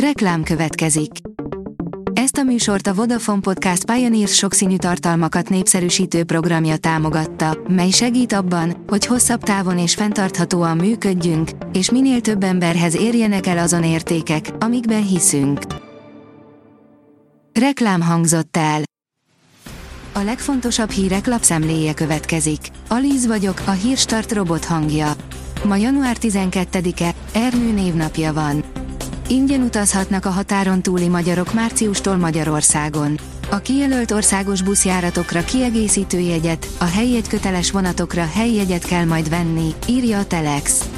Reklám következik. Ezt a műsort a Vodafone Podcast Pioneers sokszínű tartalmakat népszerűsítő programja támogatta, mely segít abban, hogy hosszabb távon és fenntarthatóan működjünk, és minél több emberhez érjenek el azon értékek, amikben hiszünk. Reklám hangzott el. A legfontosabb hírek lapszemléje következik. Alíz vagyok, a hírstart robot hangja. Ma január 12-e, Ernő névnapja van. Ingyen utazhatnak a határon túli magyarok márciustól Magyarországon. A kijelölt országos buszjáratokra kiegészítő jegyet, a helyjegy köteles vonatokra helyjegyet kell majd venni, írja a Telex.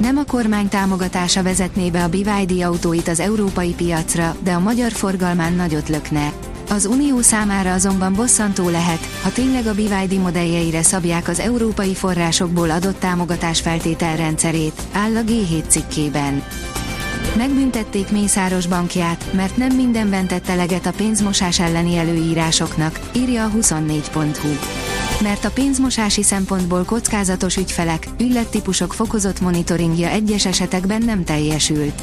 Nem a kormány támogatása vezetné be a BYD autóit az európai piacra, de a magyar forgalmán nagyot lökne. Az Unió számára azonban bosszantó lehet, ha tényleg a BYD modelljeire szabják az európai forrásokból adott támogatás feltételrendszerét, áll a G7 cikkében. Megbüntették Mészáros bankját, mert nem mindenben tett eleget a pénzmosás elleni előírásoknak, írja a 24.hu. Mert a pénzmosási szempontból kockázatos ügyfelek, ügylettípusok fokozott monitoringja egyes esetekben nem teljesült.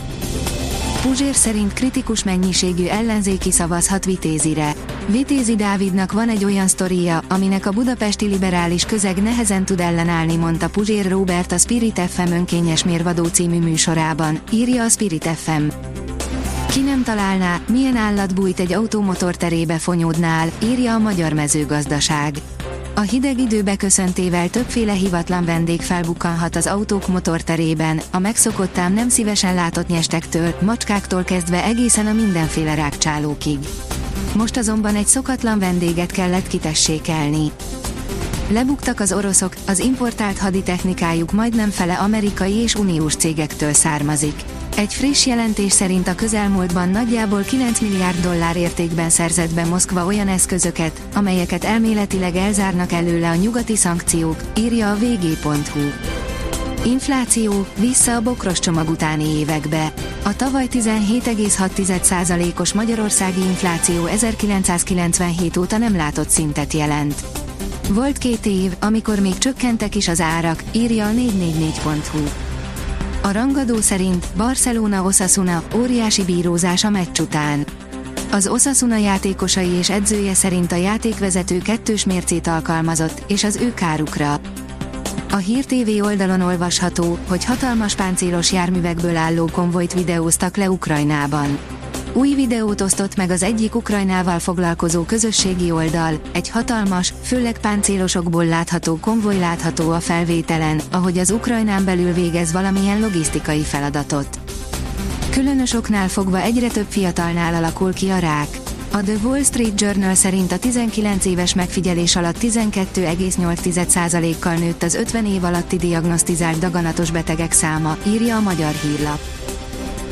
Puzsér szerint kritikus mennyiségű ellenzéki szavazhat Vitézire. Vitézi Dávidnak van egy olyan sztoria, aminek a budapesti liberális közeg nehezen tud ellenállni, mondta Puzsér Robert a Spirit FM önkényes mérvadó című műsorában, írja a Spirit FM. Ki nem találná, milyen állat bújt egy automotor terébe fonyódnál, írja a Magyar Mezőgazdaság. A hideg idő beköszöntével többféle hivatlan vendég felbukkanhat az autók motorterében, a megszokottám nem szívesen látott nyestektől, macskáktól kezdve egészen a mindenféle rákcsálókig. Most azonban egy szokatlan vendéget kellett kitessékelni. Lebuktak az oroszok, az importált haditechnikájuk majdnem fele amerikai és uniós cégektől származik. Egy friss jelentés szerint a közelmúltban nagyjából 9 milliárd dollár értékben szerzett be Moszkva olyan eszközöket, amelyeket elméletileg elzárnak előle a nyugati szankciók, írja a vg.hu. Infláció, vissza a bokros csomag utáni évekbe. A tavaly 17,6%-os magyarországi infláció 1997 óta nem látott szintet jelent. Volt két év, amikor még csökkentek is az árak, írja a 444.hu. A rangadó szerint Barcelona Osasuna óriási bírózás a meccs után. Az Osasuna játékosai és edzője szerint a játékvezető kettős mércét alkalmazott, és az ő kárukra. A Hír TV oldalon olvasható, hogy hatalmas páncélos járművekből álló konvojt videóztak le Ukrajnában. Új videót osztott meg az egyik Ukrajnával foglalkozó közösségi oldal, egy hatalmas, főleg páncélosokból látható konvoj látható a felvételen, ahogy az Ukrajnán belül végez valamilyen logisztikai feladatot. Különös oknál fogva egyre több fiatalnál alakul ki a rák. A The Wall Street Journal szerint a 19 éves megfigyelés alatt 12,8%-kal nőtt az 50 év alatti diagnosztizált daganatos betegek száma, írja a Magyar Hírlap.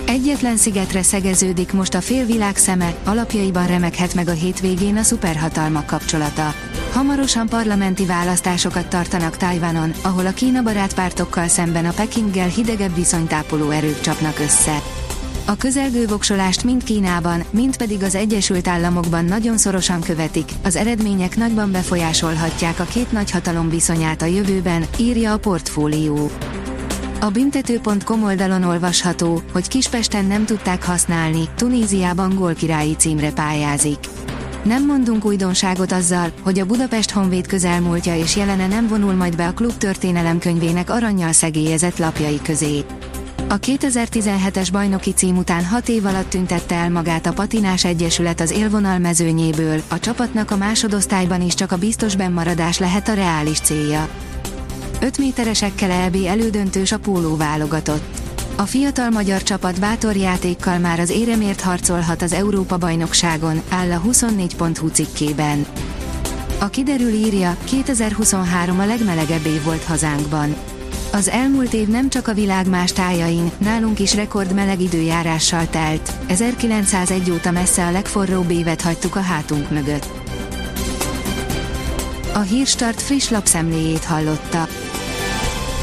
Egyetlen szigetre szegeződik most a félvilág szeme, alapjaiban remekhet meg a hétvégén a szuperhatalmak kapcsolata. Hamarosan parlamenti választásokat tartanak Tajvanon, ahol a Kína barát szemben a Pekinggel hidegebb viszonytápoló erők csapnak össze. A közelgő voksolást mind Kínában, mind pedig az Egyesült Államokban nagyon szorosan követik, az eredmények nagyban befolyásolhatják a két nagyhatalom viszonyát a jövőben, írja a portfólió. A büntető.com oldalon olvasható, hogy Kispesten nem tudták használni, Tunéziában gólkirályi címre pályázik. Nem mondunk újdonságot azzal, hogy a Budapest Honvéd közelmúltja és jelene nem vonul majd be a klub történelem könyvének aranyjal szegélyezett lapjai közé. A 2017-es bajnoki cím után 6 év alatt tüntette el magát a Patinás Egyesület az élvonal mezőnyéből, a csapatnak a másodosztályban is csak a biztos bennmaradás lehet a reális célja. 5 méteresekkel EB elődöntős a póló válogatott. A fiatal magyar csapat bátor játékkal már az éremért harcolhat az Európa-bajnokságon, áll a 24.hu cikkében. A kiderül írja, 2023 a legmelegebb év volt hazánkban. Az elmúlt év nem csak a világ más tájain, nálunk is rekord meleg időjárással telt, 1901 óta messze a legforróbb évet hagytuk a hátunk mögött. A Hírstart friss lapszemléjét hallotta.